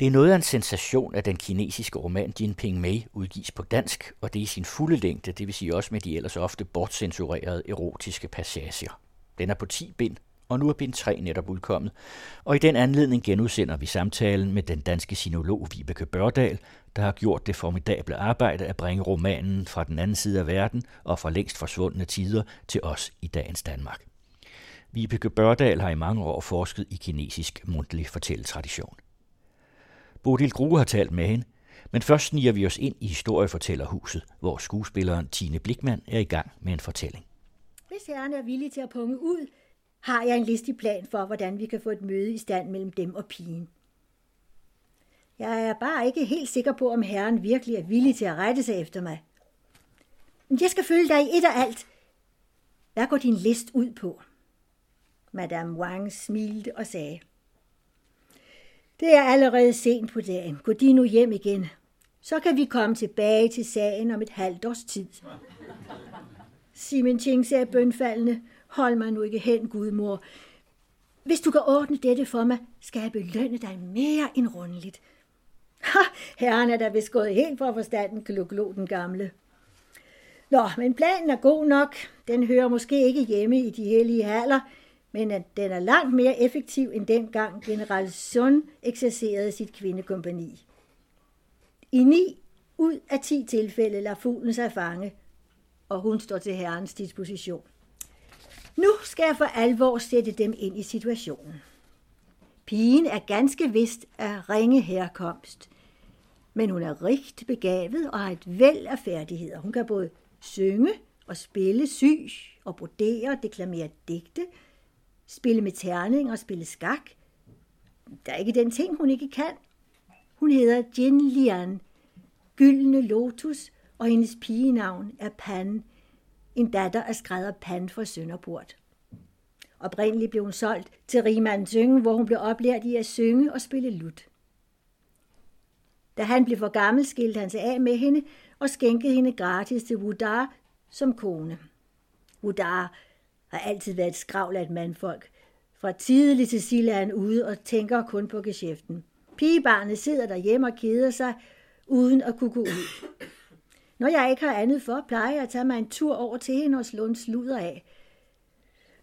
Det er noget af en sensation, at den kinesiske roman Jin Ping Mei udgives på dansk, og det er i sin fulde længde, det vil sige også med de ellers ofte bortcensurerede erotiske passager. Den er på 10 bind, og nu er bind 3 netop udkommet, og i den anledning genudsender vi samtalen med den danske sinolog Vibeke Børdal, der har gjort det formidable arbejde at bringe romanen fra den anden side af verden og fra længst forsvundne tider til os i dagens Danmark. Vibeke Børdal har i mange år forsket i kinesisk mundtlig fortælletradition. Bodil Grue har talt med hende, men først sniger vi os ind i historiefortællerhuset, hvor skuespilleren Tine Blikman er i gang med en fortælling. Hvis herren er villig til at punge ud, har jeg en listig plan for, hvordan vi kan få et møde i stand mellem dem og pigen. Jeg er bare ikke helt sikker på, om herren virkelig er villig til at rette sig efter mig. Men jeg skal følge dig i et og alt. Hvad går din list ud på? Madame Wang smilte og sagde. Det er allerede sent på dagen. Gå de nu hjem igen. Så kan vi komme tilbage til sagen om et halvt års tid. Simon Ching sagde bønfaldende. Hold mig nu ikke hen, gudmor. Hvis du kan ordne dette for mig, skal jeg belønne dig mere end rundeligt. Ha, herren er da vist gået helt fra forstanden, kloglo den gamle. Nå, men planen er god nok. Den hører måske ikke hjemme i de hellige haller, men at den er langt mere effektiv end dengang general Sun eksercerede sit kvindekompani. I ni ud af ti tilfælde lader fuglen sig fange, og hun står til herrens disposition. Nu skal jeg for alvor sætte dem ind i situationen. Pigen er ganske vist af ringe herkomst, men hun er rigt begavet og har et væld af færdigheder. Hun kan både synge og spille, syg og brodere, og deklamere digte, spille med terning og spille skak. Der er ikke den ting, hun ikke kan. Hun hedder Jin Lian, Gyldne Lotus, og hendes pigenavn er Pan, en datter af skrædder Pan fra Sønderport. Oprindeligt blev hun solgt til Riemann Synge, hvor hun blev oplært i at synge og spille lut. Da han blev for gammel, skilte han sig af med hende og skænkede hende gratis til Wudar som kone. Wudar har altid været et skravl af et mandfolk. Fra tidlig til Silla er han ude og tænker kun på geschæften. Pigebarnet sidder derhjemme og keder sig, uden at kunne gå ud. Når jeg ikke har andet for, plejer jeg at tage mig en tur over til hende og slå en sludder af.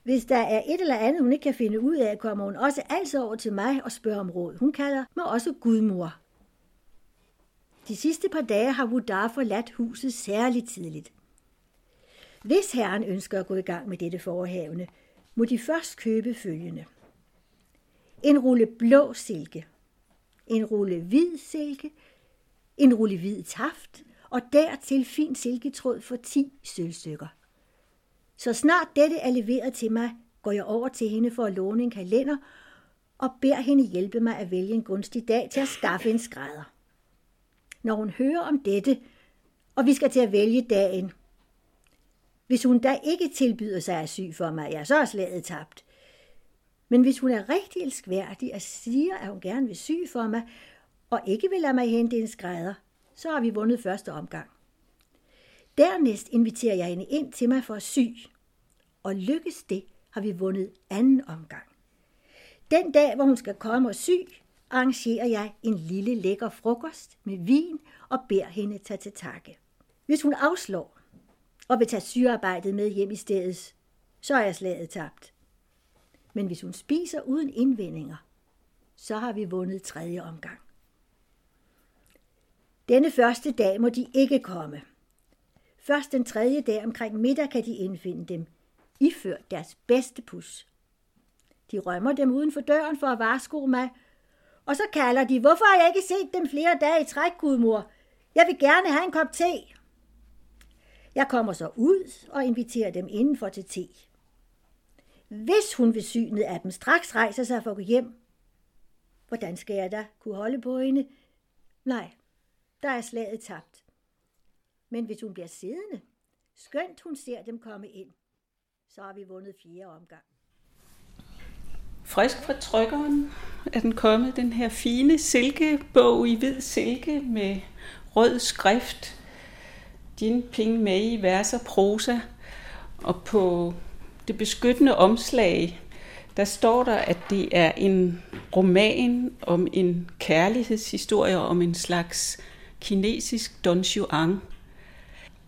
Hvis der er et eller andet, hun ikke kan finde ud af, kommer hun også altid over til mig og spørger om råd. Hun kalder mig også gudmor. De sidste par dage har Wudar forladt huset særligt tidligt. Hvis herren ønsker at gå i gang med dette forhavne, må de først købe følgende. En rulle blå silke, en rulle hvid silke, en rulle hvid taft og dertil fin silketråd for 10 sølvstykker. Så snart dette er leveret til mig, går jeg over til hende for at låne en kalender og beder hende hjælpe mig at vælge en gunstig dag til at skaffe en skrædder. Når hun hører om dette, og vi skal til at vælge dagen, hvis hun da ikke tilbyder sig at sy for mig, ja, så er slaget tabt. Men hvis hun er rigtig elskværdig og siger, at hun gerne vil sy for mig, og ikke vil lade mig hente en skrædder, så har vi vundet første omgang. Dernæst inviterer jeg hende ind til mig for at sy, og lykkes det, har vi vundet anden omgang. Den dag, hvor hun skal komme og sy, arrangerer jeg en lille lækker frokost med vin og beder hende tage til takke. Hvis hun afslår og vil tage syrearbejdet med hjem i stedet, så er jeg slaget tabt. Men hvis hun spiser uden indvendinger, så har vi vundet tredje omgang. Denne første dag må de ikke komme. Først den tredje dag omkring middag kan de indfinde dem, iført deres bedste pus. De rømmer dem uden for døren for at varsko mig, og så kalder de, hvorfor har jeg ikke set dem flere dage i træk, gudmor? Jeg vil gerne have en kop te. Jeg kommer så ud og inviterer dem indenfor til te. Hvis hun ved synet af dem straks rejser sig for at gå hjem, hvordan skal jeg da kunne holde på hende? Nej, der er slaget tabt. Men hvis hun bliver siddende, skønt hun ser dem komme ind, så har vi vundet fjerde omgang. Frisk fra trykkeren er den kommet, den her fine silkebog i hvid silke med rød skrift. Jin med i vers og prosa. Og på det beskyttende omslag, der står der, at det er en roman om en kærlighedshistorie, om en slags kinesisk Don Juan.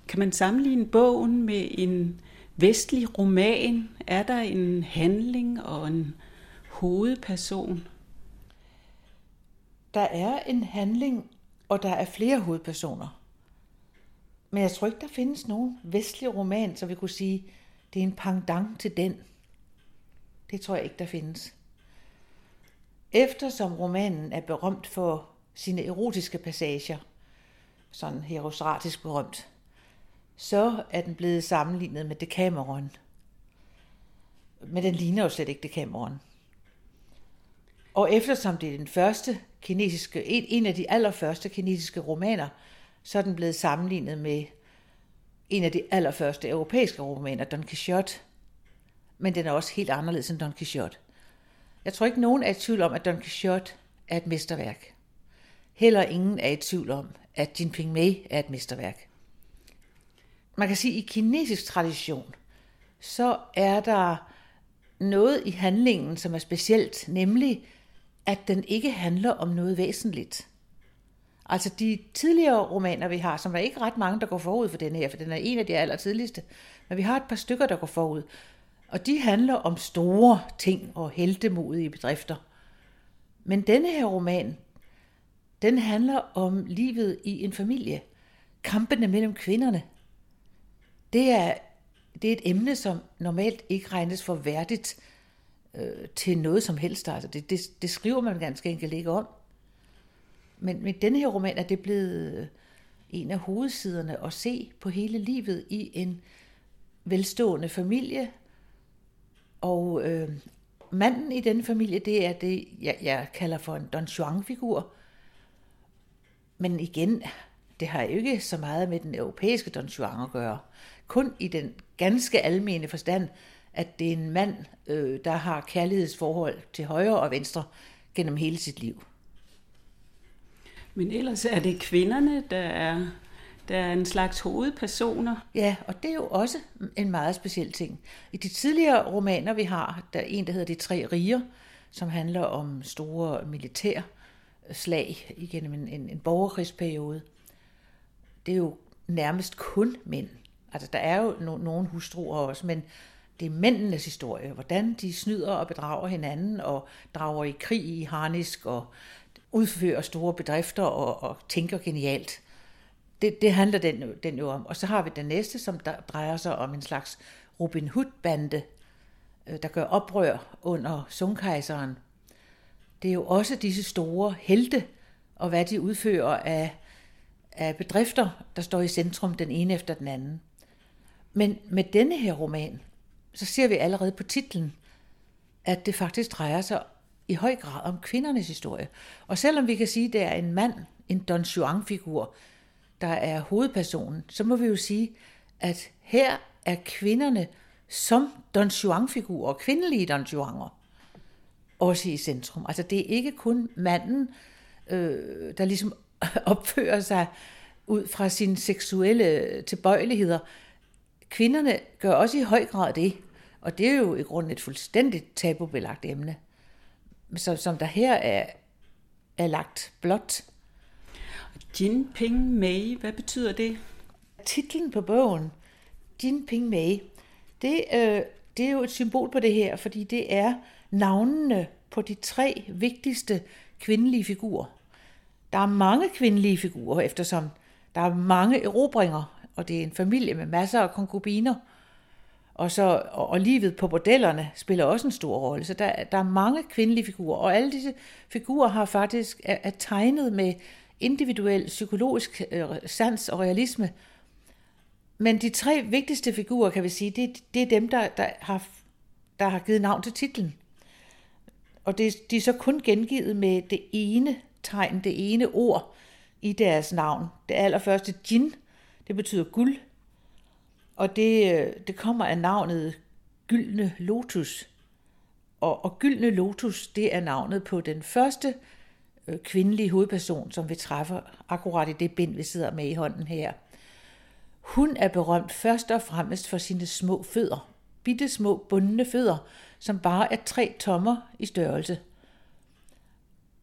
Kan man sammenligne bogen med en vestlig roman? Er der en handling og en hovedperson? Der er en handling, og der er flere hovedpersoner. Men jeg tror ikke, der findes nogen vestlig roman, så vi kunne sige, det er en pangdang til den. Det tror jeg ikke, der findes. Eftersom romanen er berømt for sine erotiske passager, sådan herostratisk berømt, så er den blevet sammenlignet med Decameron. Men den ligner jo slet ikke Decameron. Og eftersom det er den første kinesiske, en, en af de allerførste kinesiske romaner, så er den blevet sammenlignet med en af de allerførste europæiske romaner, Don Quixote. Men den er også helt anderledes end Don Quixote. Jeg tror ikke, nogen er i tvivl om, at Don Quixote er et mesterværk. Heller ingen er i tvivl om, at Jinping Mei er et mesterværk. Man kan sige, at i kinesisk tradition, så er der noget i handlingen, som er specielt, nemlig at den ikke handler om noget væsentligt. Altså de tidligere romaner, vi har, som er ikke ret mange, der går forud for den her, for den er en af de aller tidligste, men vi har et par stykker, der går forud. Og de handler om store ting og heltemodige bedrifter. Men denne her roman, den handler om livet i en familie. Kampene mellem kvinderne. Det er, det er et emne, som normalt ikke regnes for værdigt øh, til noget som helst. Altså det, det, det skriver man ganske enkelt ikke om. Men med denne her roman er det blevet øh, en af hovedsiderne at se på hele livet i en velstående familie. Og øh, manden i den familie, det er det, jeg, jeg kalder for en Don Juan-figur. Men igen, det har ikke så meget med den europæiske Don Juan at gøre. Kun i den ganske almene forstand, at det er en mand, øh, der har kærlighedsforhold til højre og venstre gennem hele sit liv. Men ellers er det kvinderne, der er, der er en slags hovedpersoner. Ja, og det er jo også en meget speciel ting. I de tidligere romaner, vi har, der er en, der hedder De Tre Riger, som handler om store militær slag igennem en, en, en borgerkrigsperiode. Det er jo nærmest kun mænd. Altså, der er jo no, nogle hustruer også, men det er mændenes historie. Hvordan de snyder og bedrager hinanden og drager i krig i harnisk og udfører store bedrifter og, og tænker genialt. Det, det handler den, den jo om. Og så har vi den næste, som der drejer sig om en slags Robin Hood-bande, øh, der gør oprør under sungkejseren. Det er jo også disse store helte, og hvad de udfører af, af bedrifter, der står i centrum den ene efter den anden. Men med denne her roman, så ser vi allerede på titlen, at det faktisk drejer sig i høj grad om kvindernes historie. Og selvom vi kan sige, at det er en mand, en Don Juan-figur, der er hovedpersonen, så må vi jo sige, at her er kvinderne som Don Juan-figurer, kvindelige Don Juaner, også i centrum. Altså det er ikke kun manden, øh, der ligesom opfører sig ud fra sine seksuelle tilbøjeligheder. Kvinderne gør også i høj grad det, og det er jo i grunden et fuldstændigt tabubelagt emne så, som der her er, er lagt blot. Jin Ping Mei, hvad betyder det? Titlen på bogen, Jin Ping Mei, det, øh, det er jo et symbol på det her, fordi det er navnene på de tre vigtigste kvindelige figurer. Der er mange kvindelige figurer, eftersom der er mange erobringer, og det er en familie med masser af konkubiner – og, så, og, og livet på bordellerne spiller også en stor rolle. Så der, der er mange kvindelige figurer, og alle disse figurer har faktisk er, er tegnet med individuel psykologisk øh, sans og realisme. Men de tre vigtigste figurer, kan vi sige, det, det er dem, der, der, har, der har givet navn til titlen. Og det, de er så kun gengivet med det ene tegn, det ene ord i deres navn. Det allerførste, Jin, det betyder guld. Og det, øh, det kommer af navnet Gyldne Lotus. Og, og Gyldne Lotus, det er navnet på den første øh, kvindelige hovedperson, som vi træffer akkurat i det bind, vi sidder med i hånden her. Hun er berømt først og fremmest for sine små fødder. bitte små bundne fødder, som bare er tre tommer i størrelse.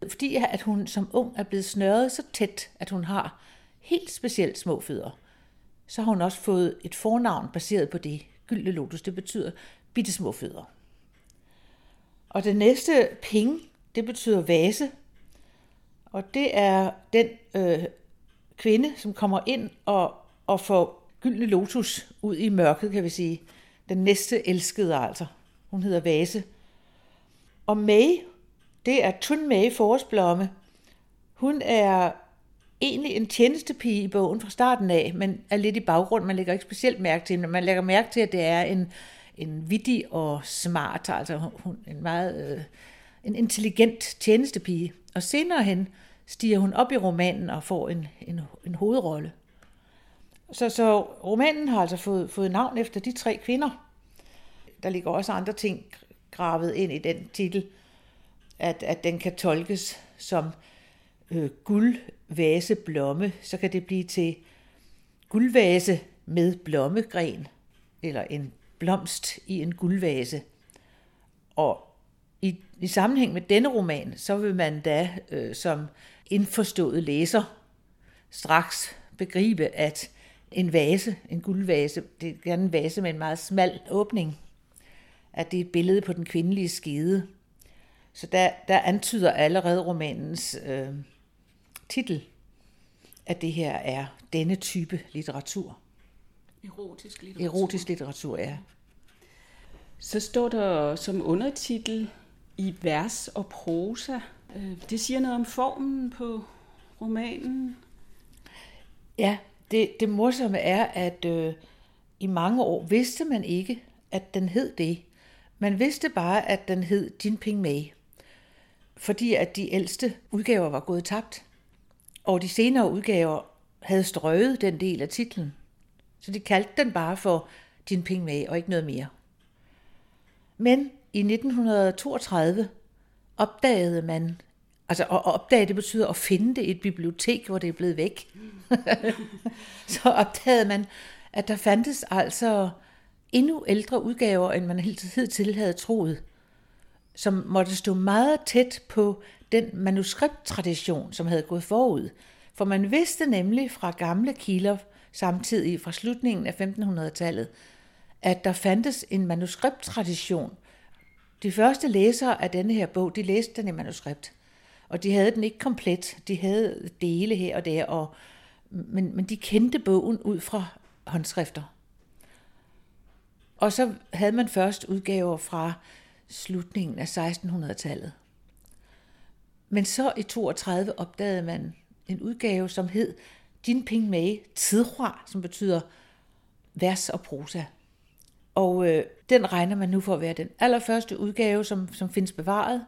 Fordi at hun som ung er blevet snørret så tæt, at hun har helt specielt små fødder, så har hun også fået et fornavn baseret på det. Gyldne lotus, det betyder bitte små fødder. Og det næste ping, det betyder vase. Og det er den øh, kvinde, som kommer ind og, og får gyldne lotus ud i mørket, kan vi sige. Den næste elskede altså. Hun hedder Vase. Og May, det er Tun May Forårsblomme. Hun er egentlig en tjenestepige i bogen fra starten af, men er lidt i baggrund. Man lægger ikke specielt mærke til hende. Man lægger mærke til, at det er en, en vittig og smart, altså hun, en meget øh, en intelligent tjenestepige. Og senere hen stiger hun op i romanen og får en, en, en hovedrolle. Så, så romanen har altså fået, fået navn efter de tre kvinder. Der ligger også andre ting gravet ind i den titel, at, at den kan tolkes som øh, guld, vase, blomme, så kan det blive til guldvase med blommegren, eller en blomst i en guldvase. Og i, i sammenhæng med denne roman, så vil man da øh, som indforstået læser straks begribe, at en vase, en guldvase, det er gerne en vase med en meget smal åbning, at det er et billede på den kvindelige skede. Så der, der antyder allerede romanens øh, titel, at det her er denne type litteratur. Erotisk litteratur. Erotisk litteratur, ja. Så står der som undertitel i vers og prosa. Øh, det siger noget om formen på romanen. Ja, det, det morsomme er, at øh, i mange år vidste man ikke, at den hed det. Man vidste bare, at den hed Jin Ping Mei, fordi at de ældste udgaver var gået tabt, og de senere udgaver havde strøget den del af titlen. Så de kaldte den bare for Din Ping med og ikke noget mere. Men i 1932 opdagede man, altså at opdage det betyder at finde det i et bibliotek, hvor det er blevet væk. så opdagede man, at der fandtes altså endnu ældre udgaver, end man helt til havde troet, som måtte stå meget tæt på den manuskripttradition, som havde gået forud. For man vidste nemlig fra gamle kilder, samtidig fra slutningen af 1500-tallet, at der fandtes en manuskripttradition. De første læsere af denne her bog, de læste den i manuskript. Og de havde den ikke komplet. De havde dele her og der, og, men, men de kendte bogen ud fra håndskrifter. Og så havde man først udgaver fra slutningen af 1600-tallet. Men så i 32 opdagede man en udgave, som hed Jinping Mei Tidhua, som betyder vers og prosa. Og øh, den regner man nu for at være den allerførste udgave, som, som findes bevaret.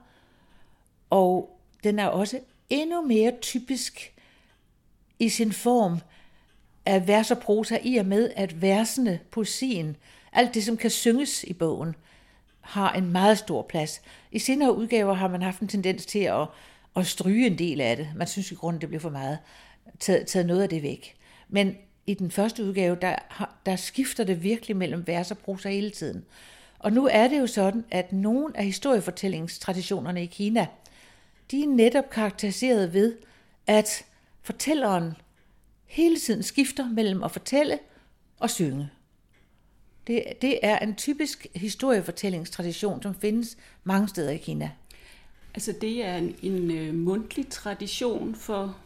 Og den er også endnu mere typisk i sin form af vers og prosa, i og med, at versene, poesien, alt det, som kan synges i bogen, har en meget stor plads. I senere udgaver har man haft en tendens til at, at stryge en del af det. Man synes i grunden, det bliver for meget. Taget, taget noget af det væk. Men i den første udgave, der, der skifter det virkelig mellem vers og prosa hele tiden. Og nu er det jo sådan, at nogle af historiefortællingstraditionerne i Kina, de er netop karakteriseret ved, at fortælleren hele tiden skifter mellem at fortælle og synge. Det, det er en typisk historiefortællingstradition, som findes mange steder i Kina. Altså det er en, en uh, mundtlig tradition for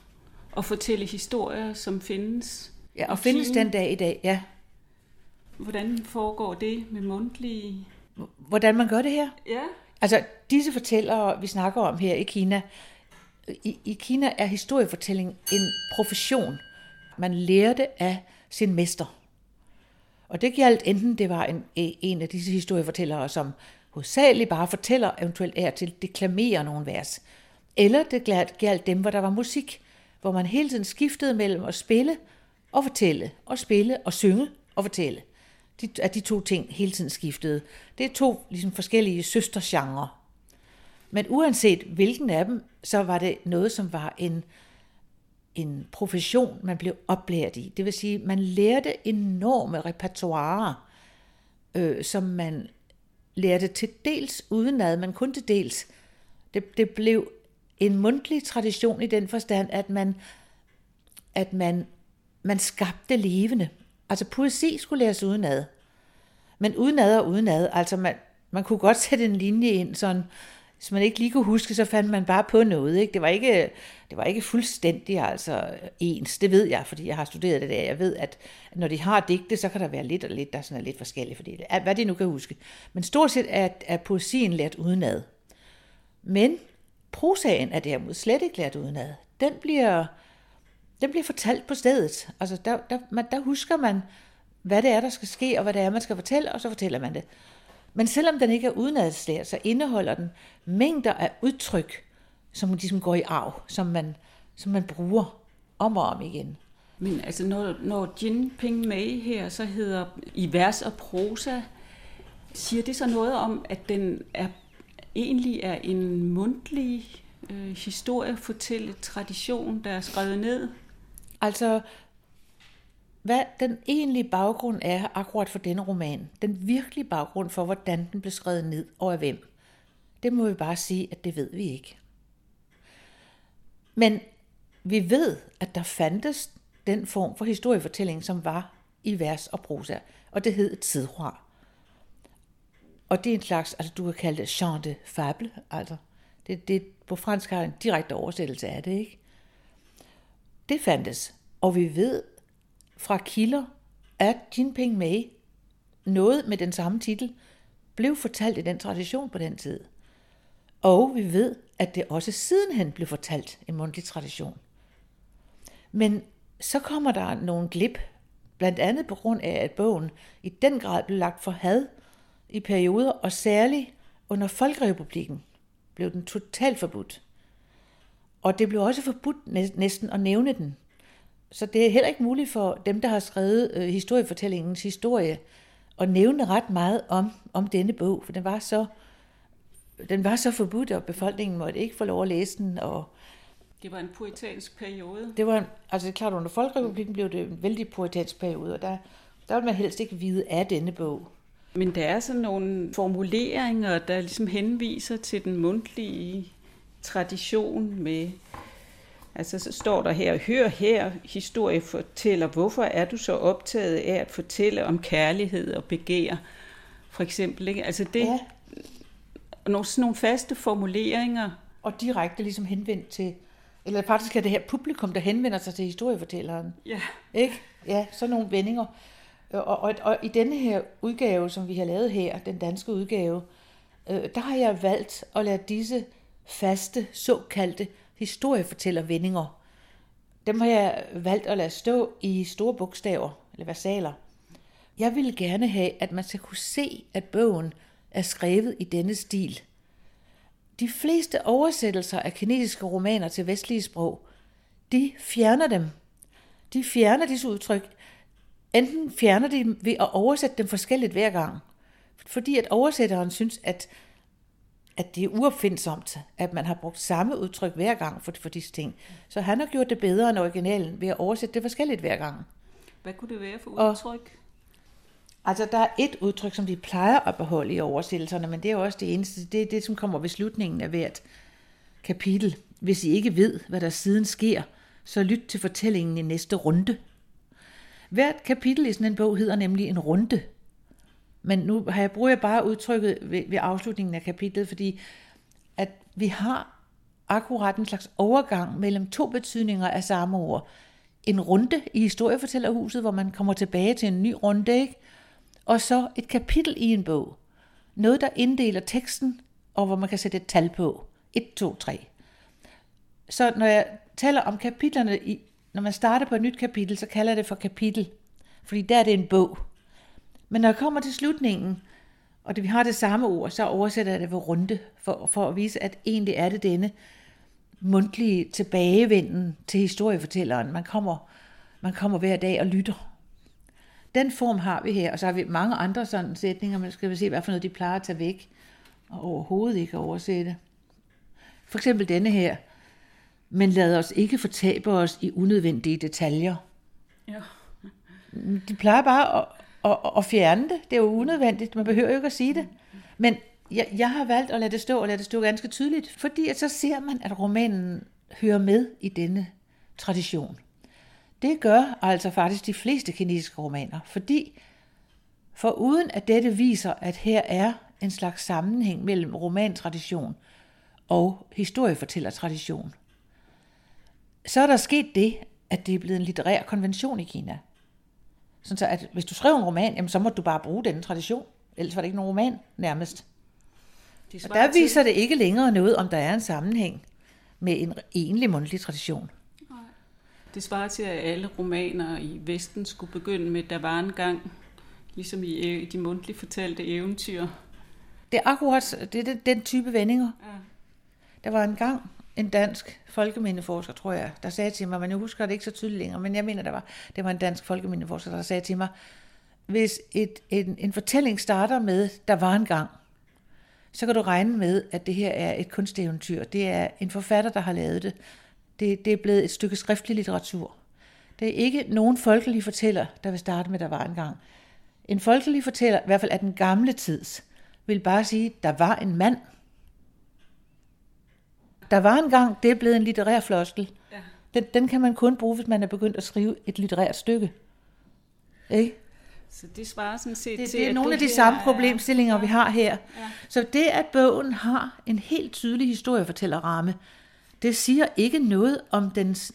at fortælle historier, som findes Ja, og findes den dag i dag, ja. Hvordan foregår det med mundtlige... Hvordan man gør det her? Ja. Altså, disse fortællere, vi snakker om her i Kina, i, i Kina er historiefortælling en profession. Man lærer det af sin mester. Og det galt enten det var en, en af disse historiefortællere, som hovedsageligt bare fortæller, eventuelt er til deklamerer nogle vers. Eller det galt dem, hvor der var musik, hvor man hele tiden skiftede mellem at spille og fortælle, og spille, og synge og fortælle. De, at de to ting hele tiden skiftede. Det er to ligesom, forskellige søstergenre. Men uanset hvilken af dem, så var det noget, som var en, en profession, man blev oplært i. Det vil sige, man lærte enorme repertoirer øh, som man lærte til dels udenad, men kun til dels. Det, det blev en mundtlig tradition i den forstand, at man, at man, man skabte levende. Altså poesi skulle læres udenad. Men udenad og udenad, altså man, man kunne godt sætte en linje ind, sådan, hvis man ikke lige kunne huske, så fandt man bare på noget. Ikke? Det, var ikke, det var ikke fuldstændig altså, ens, det ved jeg, fordi jeg har studeret det der. Jeg ved, at når de har digte, så kan der være lidt og lidt, der sådan er lidt forskelligt, fordi hvad de nu kan huske. Men stort set er, er poesien lært udenad. Men prosaen er derimod slet ikke lært udenad. Den bliver, den bliver fortalt på stedet. Altså der, der, man, der husker man, hvad det er, der skal ske, og hvad det er, man skal fortælle, og så fortæller man det. Men selvom den ikke er udenadslært, så indeholder den mængder af udtryk, som ligesom går i arv, som man, som man bruger om og om igen. Men altså, når, når Jin Ping Mei her så hedder i vers og prosa, siger det så noget om, at den er egentlig er en mundtlig øh, historiefortælle tradition, der er skrevet ned? Altså, hvad den egentlige baggrund er akkurat for denne roman, den virkelige baggrund for, hvordan den blev skrevet ned og af hvem, det må vi bare sige, at det ved vi ikke. Men vi ved, at der fandtes den form for historiefortælling, som var i vers og prosa, og det hed tidrør. Og det er en slags, altså du kan kalde det chant de fable, altså det, det på fransk har en direkte oversættelse af det, ikke? Det fandtes, og vi ved fra kilder, at Jinping Mei, noget med den samme titel, blev fortalt i den tradition på den tid. Og vi ved, at det også sidenhen blev fortalt i mundtlig tradition. Men så kommer der nogle glip, blandt andet på grund af, at bogen i den grad blev lagt for had i perioder, og særligt under Folkerepublikken blev den totalt forbudt. Og det blev også forbudt næsten at nævne den. Så det er heller ikke muligt for dem, der har skrevet øh, historiefortællingens historie, at nævne ret meget om, om denne bog, for den var så den var så forbudt, og befolkningen måtte ikke få lov at læse den. Og det var en poetansk periode. Det var, altså det er klart, under Folkerepublikken blev det en vældig poetansk periode, og der, der ville man helst ikke vide af denne bog. Men der er sådan nogle formuleringer, der ligesom henviser til den mundtlige tradition med, altså så står der her, hør her, historie fortæller, hvorfor er du så optaget af at fortælle om kærlighed og begær, for eksempel, ikke? Altså det, ja. nogle, sådan nogle faste formuleringer. Og direkte ligesom henvendt til, eller faktisk er det her publikum, der henvender sig til historiefortælleren. Ja. Ikke? Ja, sådan nogle vendinger. Og, og, og i denne her udgave, som vi har lavet her, den danske udgave, øh, der har jeg valgt at lade disse faste, såkaldte historiefortællervendinger, dem har jeg valgt at lade stå i store bogstaver, eller versaler. Jeg ville gerne have, at man skal kunne se, at bogen er skrevet i denne stil. De fleste oversættelser af kinesiske romaner til vestlige sprog, de fjerner dem. De fjerner disse udtryk enten fjerner de ved at oversætte dem forskelligt hver gang, fordi at oversætteren synes, at, at det er uopfindsomt, at man har brugt samme udtryk hver gang for, for disse ting. Så han har gjort det bedre end originalen ved at oversætte det forskelligt hver gang. Hvad kunne det være for udtryk? Og, altså, der er et udtryk, som de plejer at beholde i oversættelserne, men det er også det eneste. Det er det, som kommer ved slutningen af hvert kapitel. Hvis I ikke ved, hvad der siden sker, så lyt til fortællingen i næste runde. Hvert kapitel i sådan en bog hedder nemlig en runde. Men nu har jeg, bruger jeg bare udtrykket ved, ved afslutningen af kapitlet, fordi at vi har akkurat en slags overgang mellem to betydninger af samme ord. En runde i historiefortællerhuset, hvor man kommer tilbage til en ny runde, ikke? og så et kapitel i en bog. Noget, der inddeler teksten, og hvor man kan sætte et tal på. 1, 2, 3. Så når jeg taler om kapitlerne i, når man starter på et nyt kapitel, så kalder jeg det for kapitel, fordi der er det en bog. Men når jeg kommer til slutningen, og det, vi har det samme ord, så oversætter jeg det ved runde, for, for at vise, at egentlig er det denne mundtlige tilbagevenden til historiefortælleren. Man kommer, man kommer hver dag og lytter. Den form har vi her, og så har vi mange andre sådan sætninger, man skal se, hvad for noget de plejer at tage væk, og overhovedet ikke oversætte. For eksempel denne her – men lad os ikke fortabe os i unødvendige detaljer. Ja. De plejer bare at, og, og fjerne det. Det er jo unødvendigt. Man behøver jo ikke at sige det. Men jeg, jeg har valgt at lade det stå, og lade det stå ganske tydeligt, fordi at så ser man, at romanen hører med i denne tradition. Det gør altså faktisk de fleste kinesiske romaner, fordi for uden at dette viser, at her er en slags sammenhæng mellem romantradition og historiefortællertradition, så er der sket det, at det er blevet en litterær konvention i Kina. Sådan så, at hvis du skriver en roman, jamen, så må du bare bruge denne tradition. Ellers var det ikke nogen roman, nærmest. Det Og der viser det ikke længere noget, om der er en sammenhæng med en egentlig mundtlig tradition. Det svarer til, at alle romaner i Vesten skulle begynde med, der var en gang, ligesom i øh, de mundtligt fortalte eventyr. Det er akkurat det er den, den type vendinger. Ja. Der var en gang en dansk folkemindeforsker, tror jeg, der sagde til mig, men jeg husker det ikke så tydeligt længere, men jeg mener, der var, det var en dansk folkemindeforsker, der sagde til mig, hvis et, en, en fortælling starter med, der var en gang, så kan du regne med, at det her er et kunsteventyr. Det er en forfatter, der har lavet det. Det, det er blevet et stykke skriftlig litteratur. Det er ikke nogen folkelig fortæller, der vil starte med, der var en gang. En folkelig fortæller, i hvert fald af den gamle tids, vil bare sige, der var en mand. Der var en gang, det er blevet en litterær floskel. Ja. Den, den kan man kun bruge, hvis man er begyndt at skrive et litterært stykke. Ikke? Så det svarer sådan set Det, til, det er nogle af de her samme er- problemstillinger, vi har her. Ja. Så det, at bogen har en helt tydelig historiefortællerramme, det siger ikke noget om dens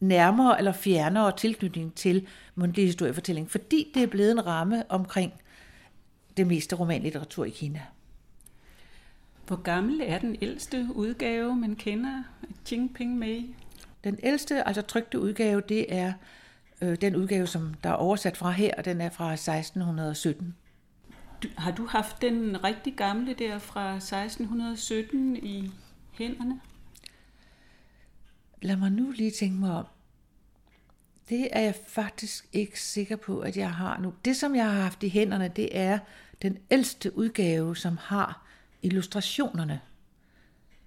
nærmere eller fjernere tilknytning til mundtlig historiefortælling, fordi det er blevet en ramme omkring det meste romanlitteratur i Kina. Hvor gammel er den ældste udgave, man kender af Jinping Mei? Den ældste, altså trykte udgave, det er øh, den udgave, som der er oversat fra her, og den er fra 1617. Du, har du haft den rigtig gamle der fra 1617 i hænderne? Lad mig nu lige tænke mig om. Det er jeg faktisk ikke sikker på, at jeg har nu. Det, som jeg har haft i hænderne, det er den ældste udgave, som har illustrationerne.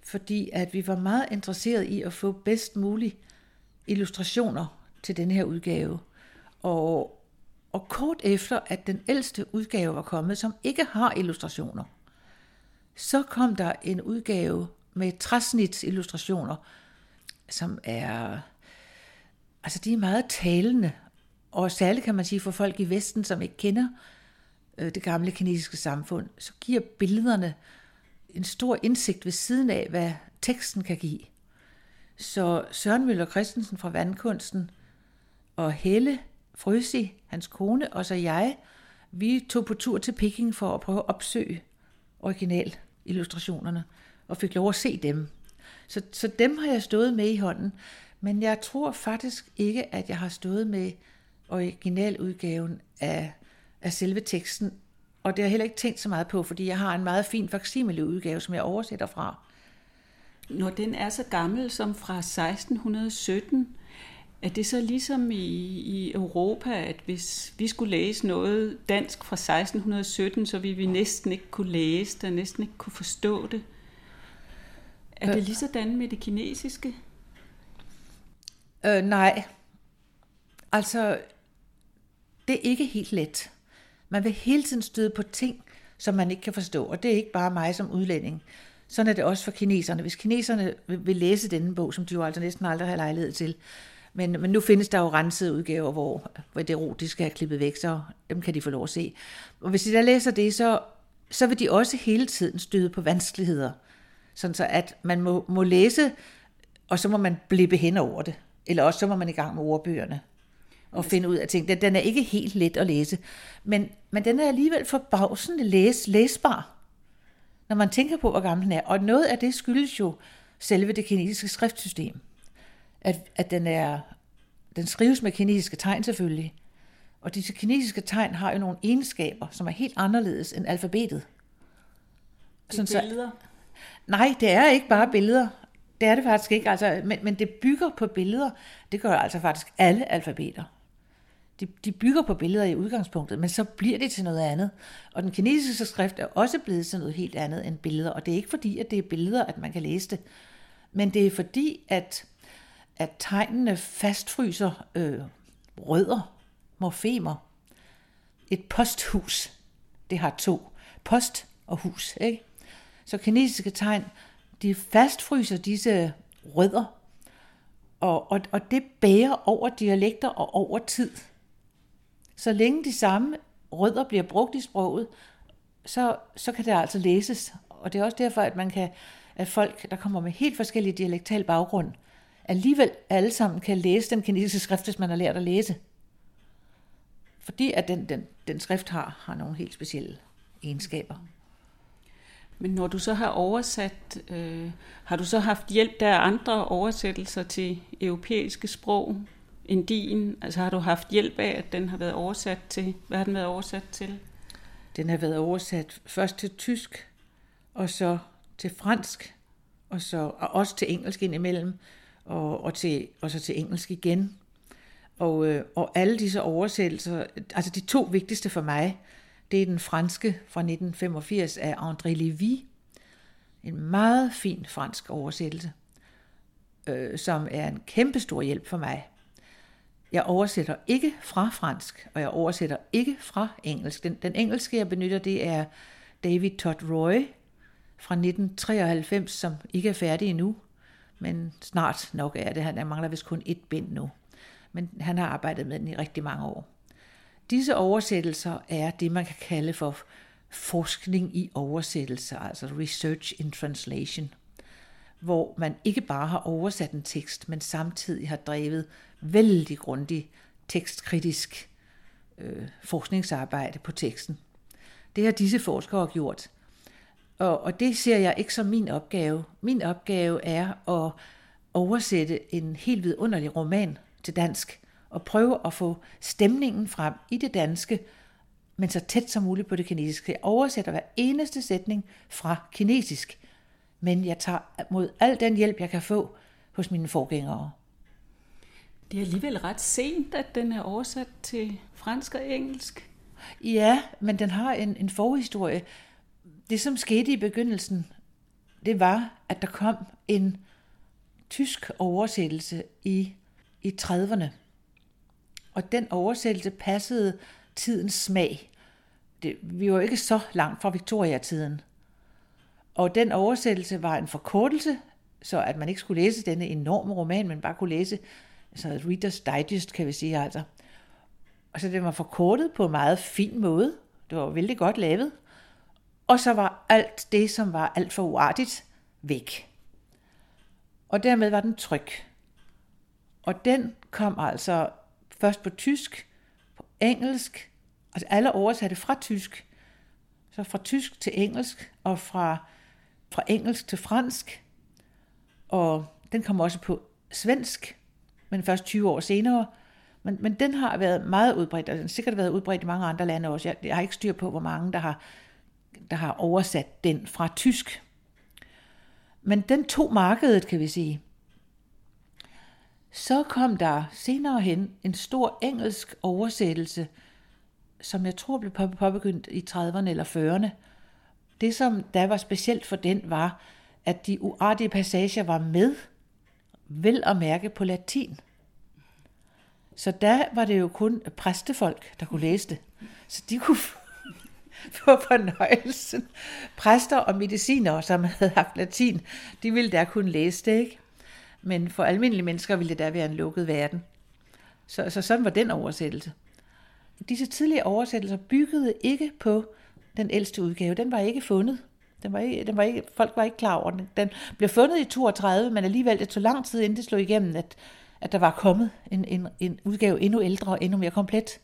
Fordi at vi var meget interesseret i at få bedst mulige illustrationer til den her udgave. Og, og kort efter, at den ældste udgave var kommet, som ikke har illustrationer, så kom der en udgave med træsnits illustrationer, som er, altså de er meget talende, og særligt kan man sige for folk i Vesten, som ikke kender øh, det gamle kinesiske samfund, så giver billederne en stor indsigt ved siden af, hvad teksten kan give. Så Søren Møller Christensen fra Vandkunsten og Helle Frøsi, hans kone, og så jeg, vi tog på tur til Peking for at prøve at opsøge original illustrationerne, og fik lov at se dem. Så, så dem har jeg stået med i hånden, men jeg tror faktisk ikke, at jeg har stået med originaludgaven af, af selve teksten, og det har jeg heller ikke tænkt så meget på, fordi jeg har en meget fin facsimile udgave, som jeg oversætter fra. Når den er så gammel som fra 1617, er det så ligesom i, i Europa, at hvis vi skulle læse noget dansk fra 1617, så ville vi næsten ikke kunne læse det, næsten ikke kunne forstå det? Er det lige sådan med det kinesiske? Øh, nej. Altså, det er ikke helt let. Man vil hele tiden støde på ting, som man ikke kan forstå, og det er ikke bare mig som udlænding. Sådan er det også for kineserne. Hvis kineserne vil læse denne bog, som de jo altså næsten aldrig har lejlighed til, men, men nu findes der jo rensede udgaver, hvor, hvor det erotiske er klippet væk, så dem kan de få lov at se. Og hvis de der læser det, så, så vil de også hele tiden støde på vanskeligheder. Sådan så at man må, må læse, og så må man blippe hen over det. Eller også så må man i gang med ordbøgerne og finde ud af ting. Den, den er ikke helt let at læse, men, men den er alligevel forbavsende læs, læsbar, når man tænker på, hvor gammel den er. Og noget af det skyldes jo selve det kinesiske skriftsystem. At, at den, er, den skrives med kinesiske tegn selvfølgelig. Og disse kinesiske tegn har jo nogle egenskaber, som er helt anderledes end alfabetet. Det er billeder. Nej, det er ikke bare billeder. Det er det faktisk ikke, altså, men, men det bygger på billeder. Det gør altså faktisk alle alfabeter. De, de bygger på billeder i udgangspunktet, men så bliver det til noget andet. Og den kinesiske skrift er også blevet til noget helt andet end billeder. Og det er ikke fordi, at det er billeder, at man kan læse det. Men det er fordi, at, at tegnene fastfryser øh, rødder, morfemer. et posthus. Det har to. Post og hus. Ikke? Så kinesiske tegn, de fastfryser disse rødder, og, og, og det bærer over dialekter og over tid. Så længe de samme rødder bliver brugt i sproget, så, så kan det altså læses. Og det er også derfor, at man kan, at folk, der kommer med helt forskellige dialektal baggrund, alligevel alle sammen kan læse den kinesiske skrift, hvis man har lært at læse. Fordi at den, den, den skrift har, har nogle helt specielle egenskaber. Men når du så har oversat, øh, har du så haft hjælp der af andre oversættelser til europæiske sprog end din? Altså har du haft hjælp af, at den har været oversat til, hvad har den været oversat til? Den har været oversat først til tysk, og så til fransk, og så og også til engelsk indimellem, og, og, til, og så til engelsk igen. Og, øh, og alle disse oversættelser, altså de to vigtigste for mig, det er den franske fra 1985 af André Lévy. En meget fin fransk oversættelse, øh, som er en kæmpe stor hjælp for mig. Jeg oversætter ikke fra fransk, og jeg oversætter ikke fra engelsk. Den, den engelske, jeg benytter, det er David Todd Roy fra 1993, som ikke er færdig endnu, men snart nok er det. Han mangler vist kun et bind nu. Men han har arbejdet med den i rigtig mange år. Disse oversættelser er det, man kan kalde for forskning i oversættelse, altså research in translation, hvor man ikke bare har oversat en tekst, men samtidig har drevet vældig grundig tekstkritisk øh, forskningsarbejde på teksten. Det har disse forskere gjort. Og, og det ser jeg ikke som min opgave. Min opgave er at oversætte en helt vidunderlig roman til dansk, og prøve at få stemningen frem i det danske, men så tæt som muligt på det kinesiske. Jeg oversætter hver eneste sætning fra kinesisk, men jeg tager mod al den hjælp, jeg kan få hos mine forgængere. Det er alligevel ret sent, at den er oversat til fransk og engelsk. Ja, men den har en, en forhistorie. Det, som skete i begyndelsen, det var, at der kom en tysk oversættelse i, i 30'erne. Og den oversættelse passede tidens smag. Det, vi var ikke så langt fra Victoria-tiden. Og den oversættelse var en forkortelse, så at man ikke skulle læse denne enorme roman, men bare kunne læse så et Reader's Digest, kan vi sige altså. Og så det var forkortet på en meget fin måde. Det var vældig godt lavet. Og så var alt det, som var alt for uartigt, væk. Og dermed var den tryk. Og den kom altså først på tysk, på engelsk, altså alle oversatte fra tysk, så fra tysk til engelsk, og fra, fra engelsk til fransk, og den kom også på svensk, men først 20 år senere. Men, men den har været meget udbredt, og den har sikkert været udbredt i mange andre lande også. Jeg, jeg har ikke styr på, hvor mange, der har, der har oversat den fra tysk. Men den tog markedet, kan vi sige. Så kom der senere hen en stor engelsk oversættelse, som jeg tror blev påbegyndt i 30'erne eller 40'erne. Det, som der var specielt for den, var, at de uartige passager var med, vel at mærke på latin. Så der var det jo kun præstefolk, der kunne læse det. Så de kunne få fornøjelsen. Præster og medicinere, som havde haft latin, de ville der kunne læse det, ikke? Men for almindelige mennesker ville det der være en lukket verden. Så, så sådan var den oversættelse. Disse tidlige oversættelser byggede ikke på den ældste udgave. Den var ikke fundet. Den var ikke, den var ikke, folk var ikke klar over den. Den blev fundet i 32, men alligevel det tog lang tid, inden det slog igennem, at, at der var kommet en, en, en udgave endnu ældre og endnu mere komplet.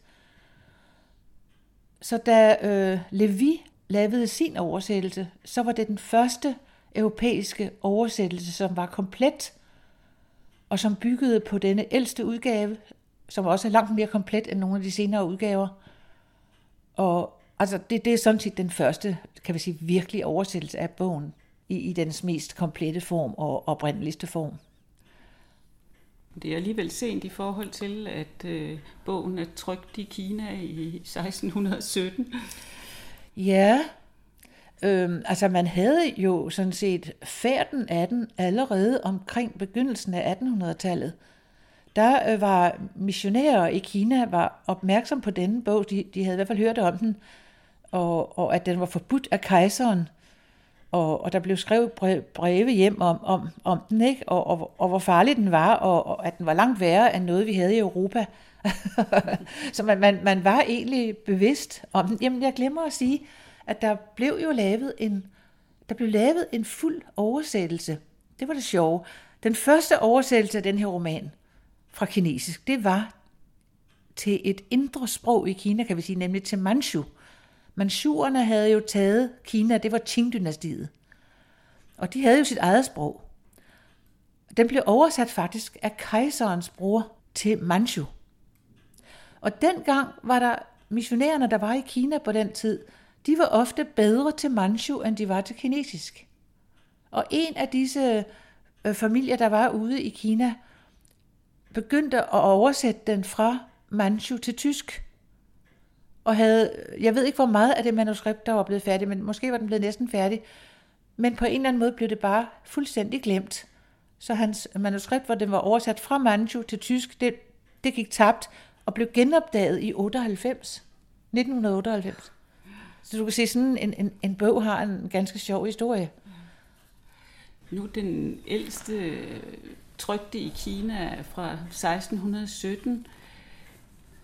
Så da øh, Levi lavede sin oversættelse, så var det den første europæiske oversættelse, som var komplet og som byggede på denne ældste udgave, som også er langt mere komplet end nogle af de senere udgaver. Og altså, det, det er sådan set den første, kan vi sige, virkelig oversættelse af bogen i, i dens mest komplette form og oprindeligste form. Det er alligevel sent i forhold til, at øh, bogen er trygt i Kina i 1617. Ja, Øhm, altså man havde jo sådan set færden af den allerede omkring begyndelsen af 1800-tallet. der øh, var missionærer i Kina var opmærksom på denne bog. De, de havde i hvert fald hørt om den, og, og at den var forbudt af kejseren. Og, og der blev skrevet breve hjem om, om, om den, ikke? Og, og, og hvor farlig den var, og, og at den var langt værre end noget, vi havde i Europa. så man, man, man var egentlig bevidst om den. Jamen, jeg glemmer at sige, at der blev jo lavet en, der blev lavet en fuld oversættelse. Det var det sjove. Den første oversættelse af den her roman fra kinesisk, det var til et indre sprog i Kina, kan vi sige, nemlig til Manchu. Manchurerne havde jo taget Kina, det var Qing-dynastiet. Og de havde jo sit eget sprog. Den blev oversat faktisk af kejserens bror til Manchu. Og dengang var der missionærerne, der var i Kina på den tid, de var ofte bedre til Manchu, end de var til kinesisk. Og en af disse øh, familier, der var ude i Kina, begyndte at oversætte den fra Manchu til tysk. Og havde, jeg ved ikke, hvor meget af det manuskript, der var blevet færdig, men måske var den blevet næsten færdig. Men på en eller anden måde blev det bare fuldstændig glemt. Så hans manuskript, hvor den var oversat fra Manchu til tysk, det, det gik tabt og blev genopdaget i 98. 1998. Så du kan se, sådan en, en, en bog har en ganske sjov historie. Nu den ældste trykte i Kina fra 1617,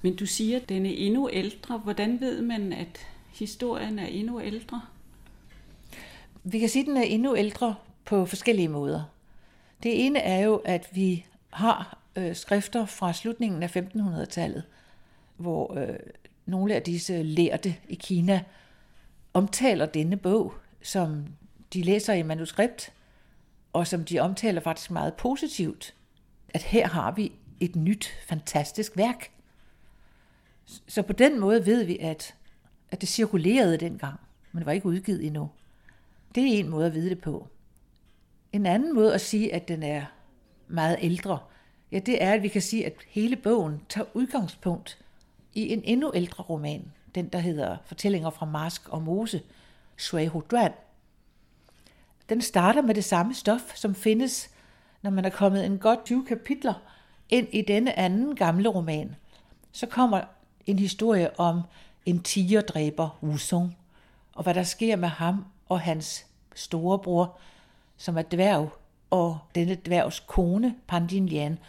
men du siger, at den er endnu ældre. Hvordan ved man, at historien er endnu ældre? Vi kan sige, at den er endnu ældre på forskellige måder. Det ene er jo, at vi har øh, skrifter fra slutningen af 1500-tallet, hvor øh, nogle af disse lærte i Kina omtaler denne bog, som de læser i manuskript, og som de omtaler faktisk meget positivt, at her har vi et nyt, fantastisk værk. Så på den måde ved vi, at, at det cirkulerede dengang, men det var ikke udgivet endnu. Det er en måde at vide det på. En anden måde at sige, at den er meget ældre, ja, det er, at vi kan sige, at hele bogen tager udgangspunkt i en endnu ældre roman, den der hedder Fortællinger fra Marsk og Mose, Shui Duan. Den starter med det samme stof, som findes, når man er kommet en godt 20 kapitler ind i denne anden gamle roman. Så kommer historie om en tigerdræber, Wusong, og hvad der sker med ham og hans storebror, som er dværg, og denne dværgs kone, Pandin Lian,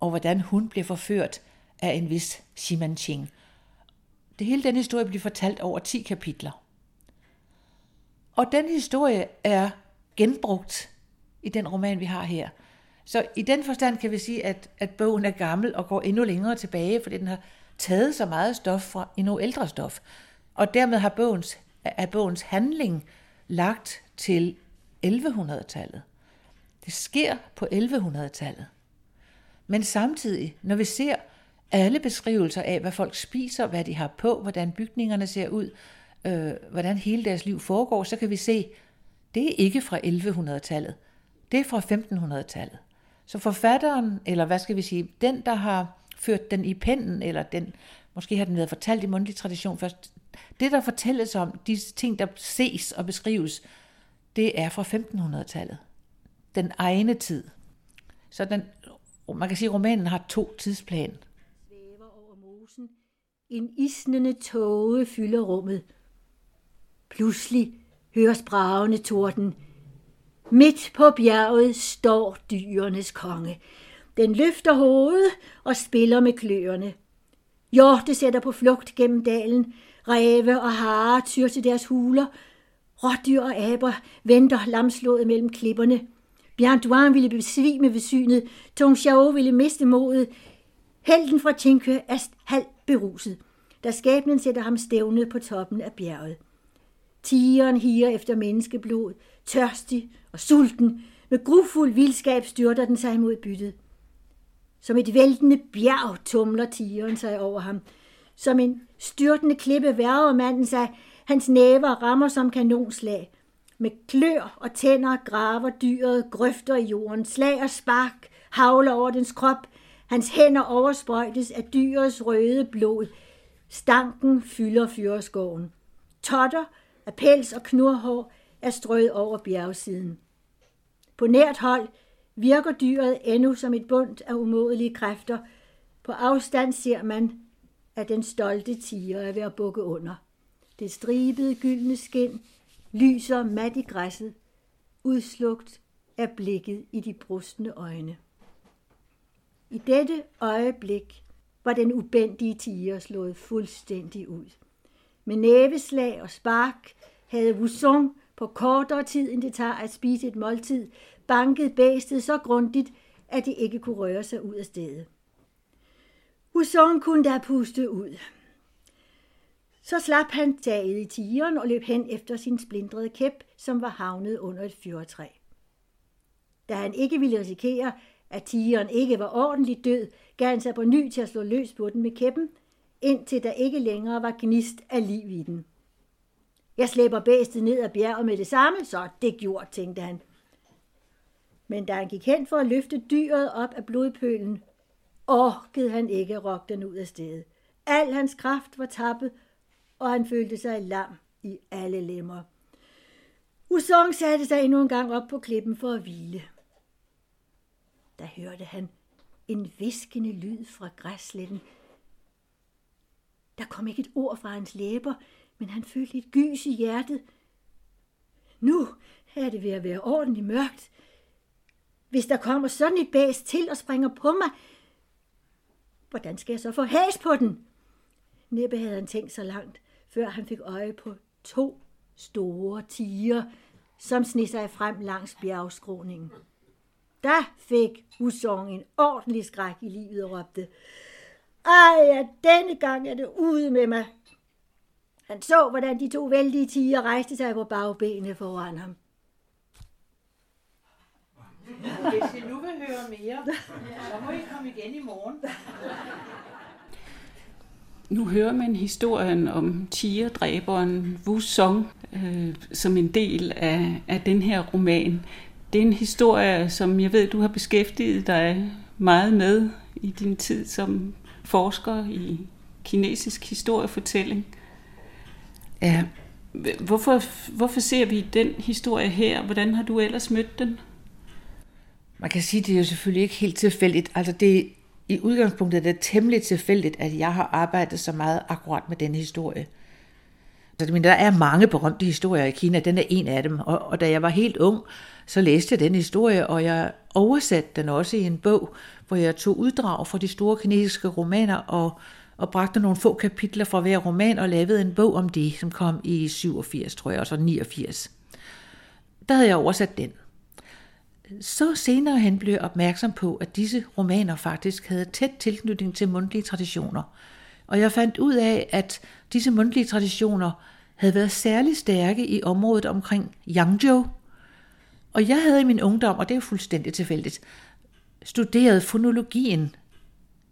og hvordan hun bliver forført af en vis Ximan Det hele den historie bliver fortalt over 10 kapitler. Og den historie er genbrugt i den roman, vi har her. Så i den forstand kan vi sige, at, at bogen er gammel og går endnu længere tilbage, fordi den har taget så meget stof fra endnu ældre stof. Og dermed har bogens, er bogens handling lagt til 1100-tallet. Det sker på 1100-tallet. Men samtidig, når vi ser alle beskrivelser af, hvad folk spiser, hvad de har på, hvordan bygningerne ser ud, øh, hvordan hele deres liv foregår, så kan vi se, det er ikke fra 1100-tallet. Det er fra 1500-tallet. Så forfatteren, eller hvad skal vi sige, den, der har ført den i pennen, eller den, måske har den været fortalt i mundtlig tradition først, det, der fortælles om, de ting, der ses og beskrives, det er fra 1500-tallet. Den egne tid. Så den, man kan sige, at romanen har to tidsplan. Svæver over mosen. En isnende tåge fylder rummet. Pludselig høres bragende torden. Midt på bjerget står dyrenes konge. Den løfter hovedet og spiller med kløerne. Hjorte sætter på flugt gennem dalen. Ræve og hare tyr til deres huler. Rådyr og aber venter lamslået mellem klipperne. Bjørn Duan ville besvime ved synet. Tung Xiao ville miste modet. Helten fra Tinkø er halvt beruset, da skæbnen sætter ham stævne på toppen af bjerget. Tigeren higer efter menneskeblod, tørstig og sulten. Med grufuld vildskab styrter den sig mod byttet. Som et væltende bjerg tumler tigeren sig over ham. Som en styrtende klippe værger manden sig. Hans næver rammer som kanonslag. Med klør og tænder graver dyret grøfter i jorden. Slag og spark havler over dens krop. Hans hænder oversprøjtes af dyrets røde blod. Stanken fylder fyreskoven. Totter af pels og knurhår er strøget over bjergsiden. På nært hold virker dyret endnu som et bund af umådelige kræfter. På afstand ser man, at den stolte tiger er ved at bukke under. Det stribede gyldne skin lyser mat i græsset, udslugt af blikket i de brustne øjne. I dette øjeblik var den ubendige tiger slået fuldstændig ud. Med næveslag og spark havde Wusson på kortere tid, end det tager at spise et måltid, bankede bæstet så grundigt, at de ikke kunne røre sig ud af stedet. Husson kunne da puste ud. Så slap han taget i tigeren og løb hen efter sin splindrede kæp, som var havnet under et fyrtræ. Da han ikke ville risikere, at tigeren ikke var ordentligt død, gav han sig på ny til at slå løs på den med kæppen, indtil der ikke længere var gnist af liv i den. Jeg slæber bæstet ned ad bjerget med det samme, så det gjort, tænkte han. Men da han gik hen for at løfte dyret op af blodpølen, orkede han ikke at rokke den ud af stedet. Al hans kraft var tappet, og han følte sig lam i alle lemmer. Usong satte sig endnu en gang op på klippen for at hvile. Der hørte han en viskende lyd fra græsletten. Der kom ikke et ord fra hans læber, men han følte et gys i hjertet. Nu er det ved at være ordentligt mørkt. Hvis der kommer sådan et bæs til og springer på mig, hvordan skal jeg så få has på den? Næppe havde han tænkt så langt, før han fik øje på to store tiger, som sned sig frem langs bjergskroningen. Der fik Husong en ordentlig skræk i livet og råbte, ej, ja, denne gang er det ude med mig. Han så, hvordan de to vældige tiger rejste sig på bagbenene foran ham. Hvis I nu vil høre mere, så må I komme igen i morgen. Nu hører man historien om tigerdræberen Wu Song øh, som en del af, af den her roman. Det er en historie, som jeg ved, du har beskæftiget dig meget med i din tid som forsker i kinesisk historiefortælling. Ja. Hvorfor, hvorfor ser vi den historie her? Hvordan har du ellers mødt den? Man kan sige, at det er jo selvfølgelig ikke helt tilfældigt. Altså det, i udgangspunktet er det temmelig tilfældigt, at jeg har arbejdet så meget akkurat med den historie. Så, men der er mange berømte historier i Kina, den er en af dem. Og, og da jeg var helt ung, så læste jeg den historie, og jeg oversatte den også i en bog, hvor jeg tog uddrag fra de store kinesiske romaner og, og bragte nogle få kapitler fra hver roman og lavede en bog om det, som kom i 87, tror jeg, og så 89. Der havde jeg oversat den. Så senere hen blev jeg opmærksom på, at disse romaner faktisk havde tæt tilknytning til mundtlige traditioner. Og jeg fandt ud af, at disse mundtlige traditioner havde været særlig stærke i området omkring Yangzhou. Og jeg havde i min ungdom, og det er jo fuldstændig tilfældigt, studeret fonologien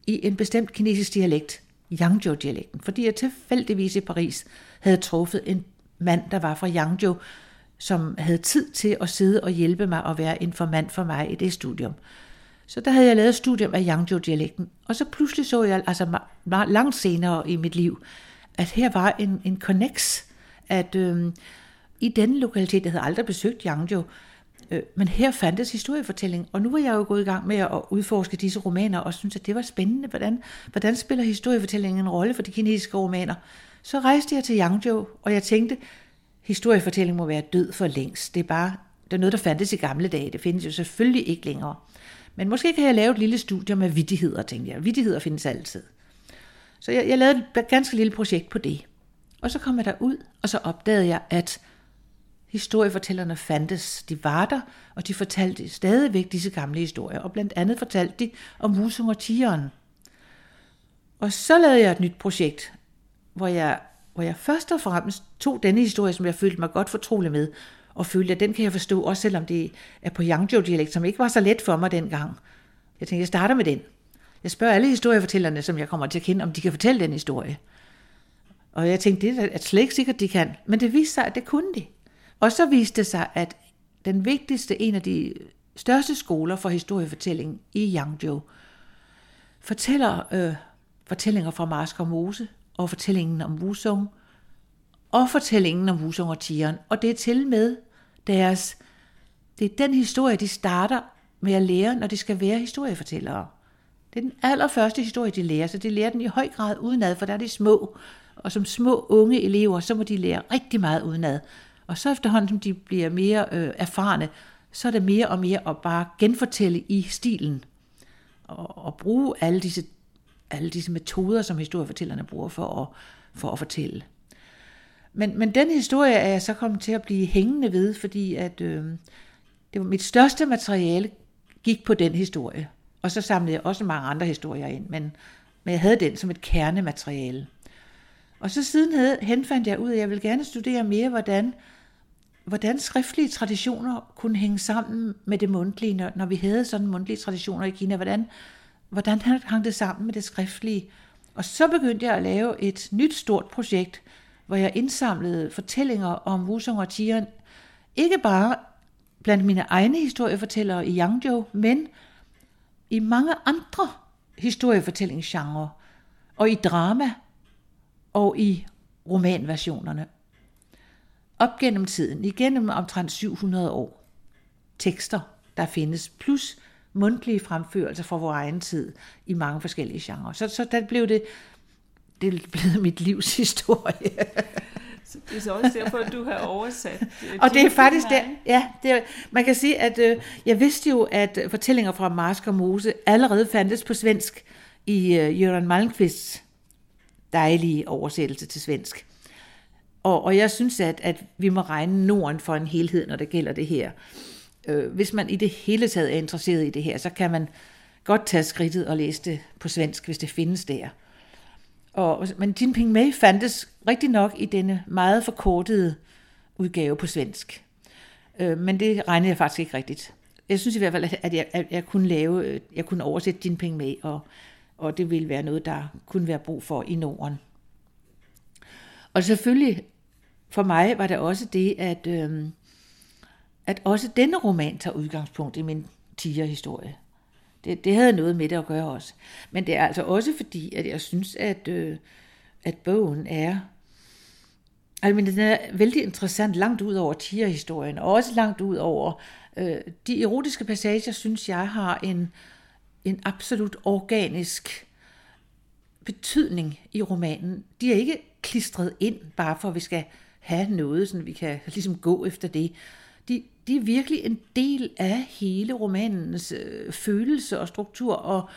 i en bestemt kinesisk dialekt, Yangzhou-dialekten, fordi jeg tilfældigvis i Paris havde truffet en mand, der var fra Yangzhou, som havde tid til at sidde og hjælpe mig og være informant for mig i det studium. Så der havde jeg lavet et studium af Yangzhou-dialekten, og så pludselig så jeg, altså meget langt senere i mit liv, at her var en, en connex, at øh, i den lokalitet, jeg havde aldrig besøgt Yangzhou, øh, men her fandtes historiefortælling, og nu var jeg jo gået i gang med at udforske disse romaner, og synes at det var spændende, hvordan, hvordan spiller historiefortællingen en rolle for de kinesiske romaner. Så rejste jeg til Yangzhou, og jeg tænkte, historiefortælling må være død for længst. Det er bare det er noget, der fandtes i gamle dage. Det findes jo selvfølgelig ikke længere. Men måske kan jeg lave et lille studie med vidtigheder, tænkte jeg. Vidtigheder findes altid. Så jeg, jeg lavede et ganske lille projekt på det. Og så kom jeg derud, og så opdagede jeg, at historiefortællerne fandtes. De var der, og de fortalte stadigvæk disse gamle historier. Og blandt andet fortalte de om Husung og Tigeren. Og så lavede jeg et nyt projekt, hvor jeg hvor jeg først og fremmest tog denne historie, som jeg følte mig godt fortrolig med, og følte, at den kan jeg forstå, også selvom det er på Yangzhou-dialekt, som ikke var så let for mig dengang. Jeg tænkte, jeg starter med den. Jeg spørger alle historiefortællerne, som jeg kommer til at kende, om de kan fortælle den historie. Og jeg tænkte, det er slet ikke sikkert, de kan. Men det viste sig, at det kunne de. Og så viste det sig, at den vigtigste, en af de største skoler for historiefortælling i Yangzhou, fortæller øh, fortællinger fra Mars og Mose, og fortællingen om Wusong, og fortællingen om Wusong og Tigeren. Og det er til med deres, det er den historie, de starter med at lære, når de skal være historiefortællere. Det er den allerførste historie, de lærer, så de lærer den i høj grad udenad, for der er de små. Og som små unge elever, så må de lære rigtig meget udenad. Og så efterhånden, som de bliver mere øh, erfarne, så er det mere og mere at bare genfortælle i stilen. Og, og bruge alle disse, alle disse metoder, som historiefortællerne bruger for at, for at fortælle. Men, men den historie er jeg så kommet til at blive hængende ved, fordi at, øh, det var mit største materiale gik på den historie. Og så samlede jeg også mange andre historier ind, men, men jeg havde den som et kernemateriale. Og så siden havde, henfandt jeg ud at jeg ville gerne studere mere, hvordan, hvordan skriftlige traditioner kunne hænge sammen med det mundtlige, når, når vi havde sådan mundtlige traditioner i Kina. Hvordan, hvordan hang det sammen med det skriftlige? Og så begyndte jeg at lave et nyt stort projekt, hvor jeg indsamlede fortællinger om Wusong og Tian, ikke bare blandt mine egne historiefortællere i Yangzhou, men i mange andre historiefortællingsgenre, og i drama, og i romanversionerne. Op gennem tiden, igennem omtrent 700 år. Tekster, der findes, plus mundtlige fremførelser fra vores egen tid i mange forskellige genrer. Så, så der blev det, det blev mit livs historie. Så det er så også derfor, at du har oversat. Øh, og det er faktisk der, ja, det er, man kan sige, at øh, jeg vidste jo, at fortællinger fra Marsk og Mose allerede fandtes på svensk i øh, Jørgen Malmqvists dejlige oversættelse til svensk. Og, og jeg synes, at, at vi må regne Norden for en helhed, når det gælder det her. Øh, hvis man i det hele taget er interesseret i det her, så kan man godt tage skridtet og læse det på svensk, hvis det findes der. Og, men Jinping Mei fandtes rigtig nok i denne meget forkortede udgave på svensk. Øh, men det regnede jeg faktisk ikke rigtigt. Jeg synes i hvert fald, at jeg, at jeg kunne lave, jeg kunne oversætte Jinping Mei, og, og det ville være noget, der kunne være brug for i Norden. Og selvfølgelig for mig var det også det, at, øh, at også denne roman tager udgangspunkt i min tigerhistorie. Det, det havde noget med det at gøre også. Men det er altså også fordi, at jeg synes, at, øh, at bogen er Altså, den er vældig interessant langt ud over tigerhistorien, og også langt ud over øh, de erotiske passager, synes jeg har en, en absolut organisk betydning i romanen. De er ikke klistret ind, bare for at vi skal have noget, så vi kan ligesom gå efter det Øh, de er virkelig en del af hele romanens øh, følelse og struktur, og,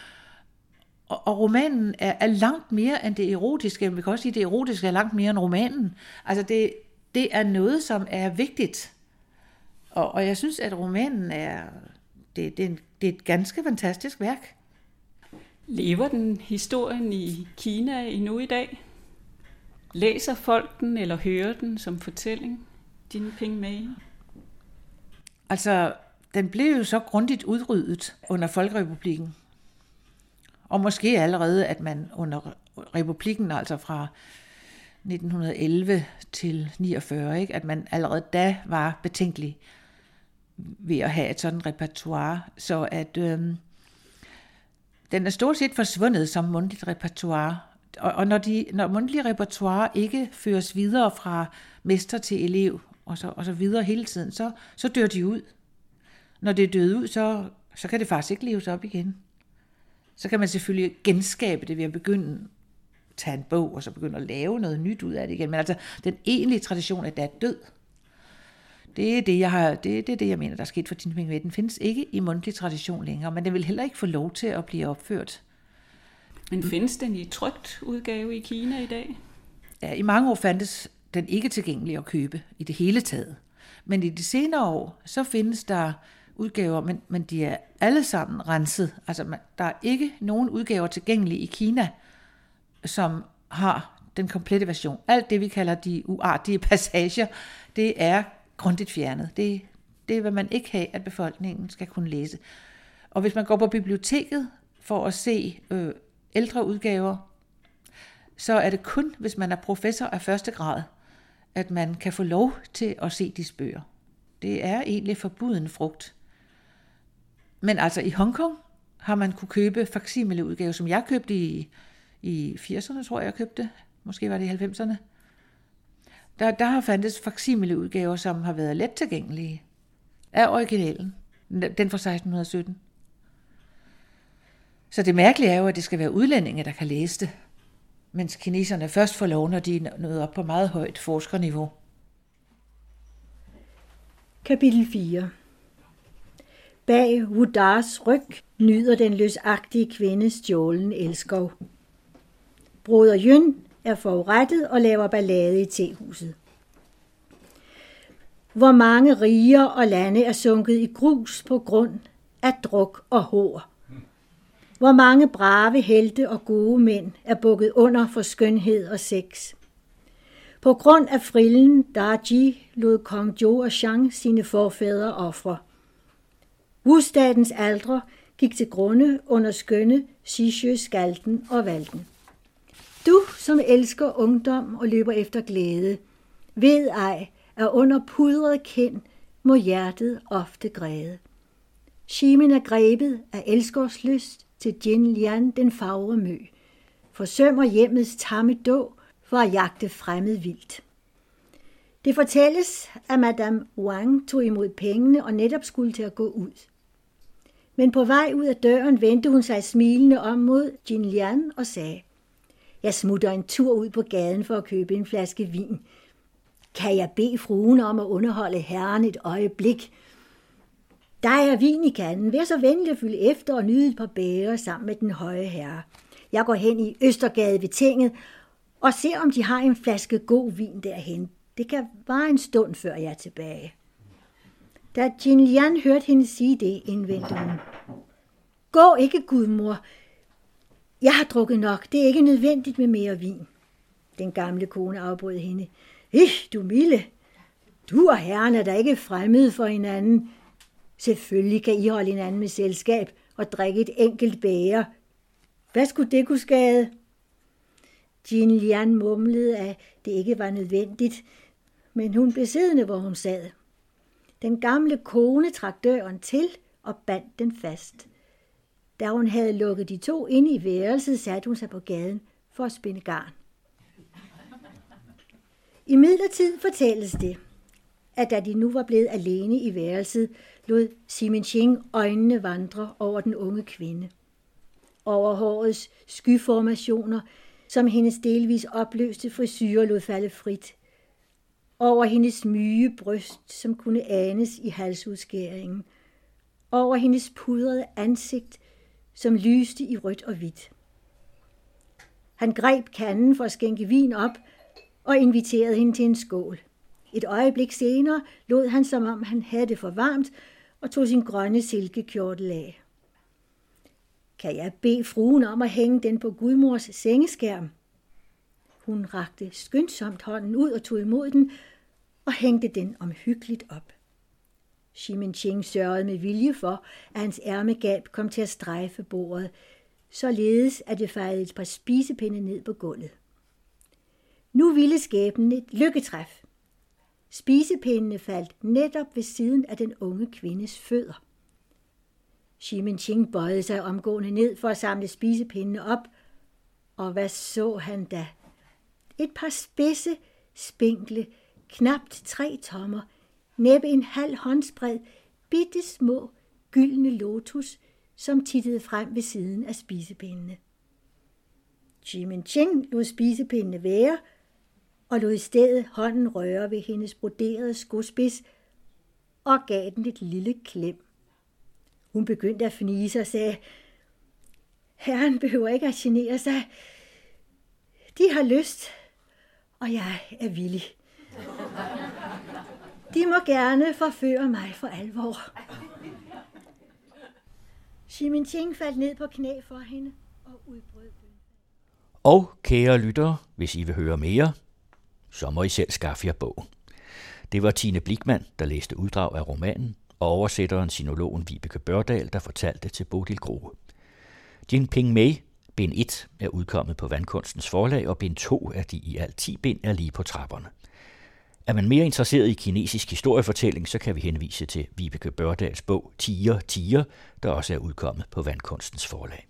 og, og romanen er, er langt mere end det erotiske. Vi kan også sige, at det erotiske er langt mere end romanen. Altså det, det er noget, som er vigtigt. Og, og jeg synes, at romanen er, det, det, er en, det er et ganske fantastisk værk. Lever den historien i Kina endnu i dag? Læser folk den eller hører den som fortælling? Din penge med? Altså, den blev jo så grundigt udryddet under Folkerepublikken. Og måske allerede, at man under republikken, altså fra 1911 til 49, ikke, at man allerede da var betænkelig ved at have et sådan repertoire, så at øhm, den er stort set forsvundet som mundtligt repertoire. Og, og når, de, når mundtlige repertoire ikke føres videre fra mester til elev, og så, og så videre hele tiden, så, så dør de ud. Når det er død ud, så, så kan det faktisk ikke leves op igen. Så kan man selvfølgelig genskabe det ved at begynde at tage en bog, og så begynde at lave noget nyt ud af det igen. Men altså, den egentlige tradition er da død. Det er det, jeg, har, det, det er det, jeg mener, der er sket for Tin Ping Den findes ikke i mundtlig tradition længere, men den vil heller ikke få lov til at blive opført. Men findes den i trygt udgave i Kina i dag? Ja, i mange år fandtes den ikke tilgængelig at købe i det hele taget. Men i de senere år, så findes der udgaver, men, men de er alle sammen renset. Altså, man, der er ikke nogen udgaver tilgængelige i Kina, som har den komplette version. Alt det, vi kalder de uartige passager, det er grundigt fjernet. Det, det vil man ikke have, at befolkningen skal kunne læse. Og hvis man går på biblioteket for at se øh, ældre udgaver, så er det kun, hvis man er professor af første grad, at man kan få lov til at se de bøger. Det er egentlig forbuden frugt. Men altså i Hongkong har man kunne købe facsimile udgave, som jeg købte i, i 80'erne, tror jeg, jeg købte. Måske var det i 90'erne. Der, der har fandtes facsimile udgaver, som har været let tilgængelige af originalen. Den fra 1617. Så det mærkelige er jo, at det skal være udlændinge, der kan læse det, mens kineserne først får lov, når de er nået op på meget højt forskerniveau. Kapitel 4 Bag Wudars ryg nyder den løsagtige kvinde stjålen elskov. Broder Yun er forurettet og laver ballade i tehuset. Hvor mange riger og lande er sunket i grus på grund af druk og hår. Hvor mange brave helte og gode mænd er bukket under for skønhed og sex. På grund af frillen Daji lod kong Jo og Shang sine forfædre ofre. Wustadens aldre gik til grunde under skønne Sishu, Skalten og Valden. Du, som elsker ungdom og løber efter glæde, ved ej, at under pudret kind må hjertet ofte græde. Shimen er grebet af elskårslyst til Jin Lian den fagre mø, forsømmer hjemmets tamme då for at jagte fremmed vildt. Det fortælles, at Madame Wang tog imod pengene og netop skulle til at gå ud. Men på vej ud af døren vendte hun sig smilende om mod Jin Lian og sagde, jeg smutter en tur ud på gaden for at købe en flaske vin. Kan jeg bede fruen om at underholde herren et øjeblik? Der er vin i kanden. Vær så venlig at fylde efter og nyde et par bæger sammen med den høje herre. Jeg går hen i Østergade ved tinget og ser, om de har en flaske god vin derhen. Det kan vare en stund, før jeg er tilbage. Da Jin Lian hørte hende sige det, indvendte hun. Gå ikke, gudmor. Jeg har drukket nok. Det er ikke nødvendigt med mere vin. Den gamle kone afbrød hende. Ih, du Mille. Du og herren er da ikke fremmede for hinanden. Selvfølgelig kan I holde hinanden med selskab og drikke et enkelt bære. Hvad skulle det kunne skade? Jean Lian mumlede, at det ikke var nødvendigt, men hun blev siddende, hvor hun sad. Den gamle kone trak døren til og bandt den fast. Da hun havde lukket de to ind i værelset, satte hun sig på gaden for at spinde garn. I midlertid fortælles det, at da de nu var blevet alene i værelset, lod Simon Ching øjnene vandre over den unge kvinde. Over hårets skyformationer, som hendes delvis opløste frisyrer lod falde frit. Over hendes myge bryst, som kunne anes i halsudskæringen. Over hendes pudrede ansigt, som lyste i rødt og hvidt. Han greb kanden for at skænke vin op og inviterede hende til en skål. Et øjeblik senere lod han, som om han havde det for varmt, og tog sin grønne silkekjortel af. Kan jeg bede fruen om at hænge den på gudmors sengeskærm? Hun rakte skyndsomt hånden ud og tog imod den og hængte den omhyggeligt op. Shimin Ching sørgede med vilje for, at hans ærmegab kom til at strejfe bordet, således at det fejlede et par spisepinde ned på gulvet. Nu ville skæbnen et lykketræf. Spisepindene faldt netop ved siden af den unge kvindes fødder. Shimin Ching bøjede sig omgående ned for at samle spisepindene op, og hvad så han da? Et par spidse, spinkle, knapt tre tommer, næppe en halv håndspred, bitte små, gyldne lotus, som tittede frem ved siden af spisepindene. Jimin Ching lod spisepindene være, og lod i stedet hånden røre ved hendes broderede skospids og gav den et lille klem. Hun begyndte at fnise og sagde, Herren behøver ikke at genere sig. De har lyst, og jeg er villig. De må gerne forføre mig for alvor. Shimin Ching faldt ned på knæ for hende og udbrød Og kære lyttere, hvis I vil høre mere, så må I selv skaffe jer bogen. Det var Tine Blikman, der læste uddrag af romanen, og oversætteren sinologen Vibeke Børdal, der fortalte det til Bodil Grohe. Jin Ping Mei, bind 1, er udkommet på Vandkunstens forlag, og bind 2 af de i alt 10 bind er lige på trapperne. Er man mere interesseret i kinesisk historiefortælling, så kan vi henvise til Vibeke Børdals bog Tiger, Tiger, der også er udkommet på Vandkunstens forlag.